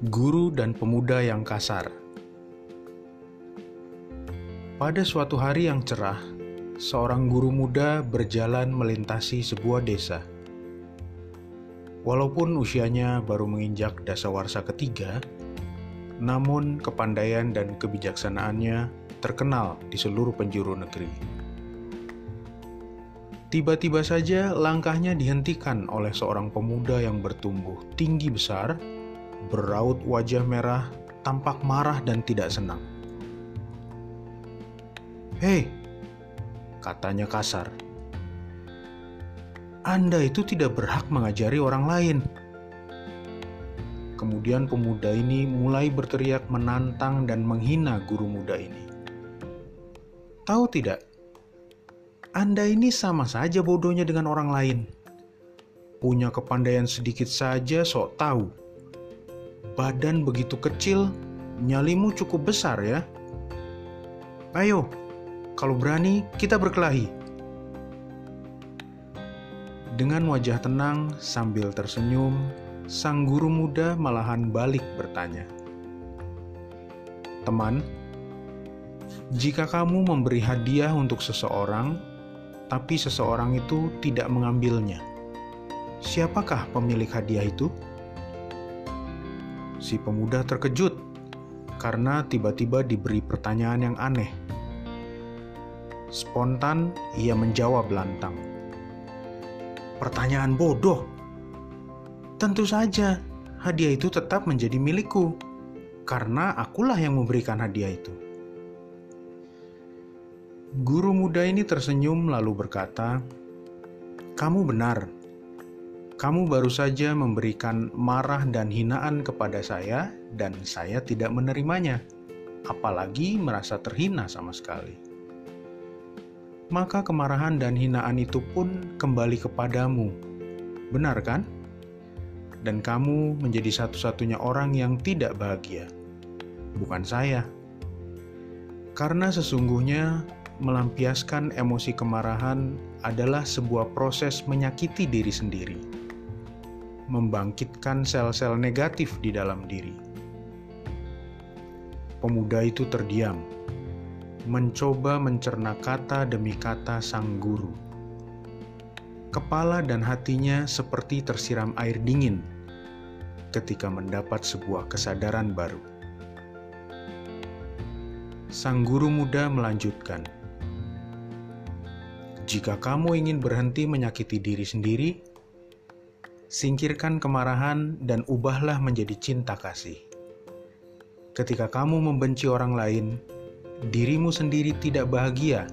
Guru dan pemuda yang kasar. Pada suatu hari yang cerah, seorang guru muda berjalan melintasi sebuah desa. Walaupun usianya baru menginjak dasawarsa ketiga, namun kepandaian dan kebijaksanaannya terkenal di seluruh penjuru negeri. Tiba-tiba saja langkahnya dihentikan oleh seorang pemuda yang bertumbuh tinggi besar beraut wajah merah, tampak marah dan tidak senang. Hei, katanya kasar. Anda itu tidak berhak mengajari orang lain. Kemudian pemuda ini mulai berteriak menantang dan menghina guru muda ini. Tahu tidak, Anda ini sama saja bodohnya dengan orang lain. Punya kepandaian sedikit saja sok tahu badan begitu kecil, nyalimu cukup besar ya. Ayo, kalau berani kita berkelahi. Dengan wajah tenang sambil tersenyum, sang guru muda malahan balik bertanya. Teman, jika kamu memberi hadiah untuk seseorang, tapi seseorang itu tidak mengambilnya, siapakah pemilik hadiah itu? Si pemuda terkejut karena tiba-tiba diberi pertanyaan yang aneh. Spontan ia menjawab lantang. Pertanyaan bodoh. Tentu saja, hadiah itu tetap menjadi milikku karena akulah yang memberikan hadiah itu. Guru muda ini tersenyum lalu berkata, "Kamu benar kamu baru saja memberikan marah dan hinaan kepada saya, dan saya tidak menerimanya, apalagi merasa terhina sama sekali. Maka kemarahan dan hinaan itu pun kembali kepadamu, benar kan? Dan kamu menjadi satu-satunya orang yang tidak bahagia, bukan saya. Karena sesungguhnya melampiaskan emosi kemarahan adalah sebuah proses menyakiti diri sendiri membangkitkan sel-sel negatif di dalam diri. Pemuda itu terdiam, mencoba mencerna kata demi kata sang guru. Kepala dan hatinya seperti tersiram air dingin ketika mendapat sebuah kesadaran baru. Sang guru muda melanjutkan, "Jika kamu ingin berhenti menyakiti diri sendiri, Singkirkan kemarahan dan ubahlah menjadi cinta kasih. Ketika kamu membenci orang lain, dirimu sendiri tidak bahagia,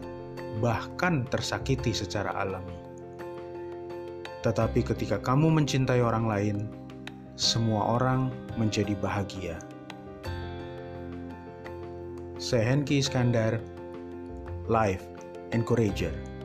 bahkan tersakiti secara alami. Tetapi ketika kamu mencintai orang lain, semua orang menjadi bahagia. Saya Henki Iskandar, Life Encourager.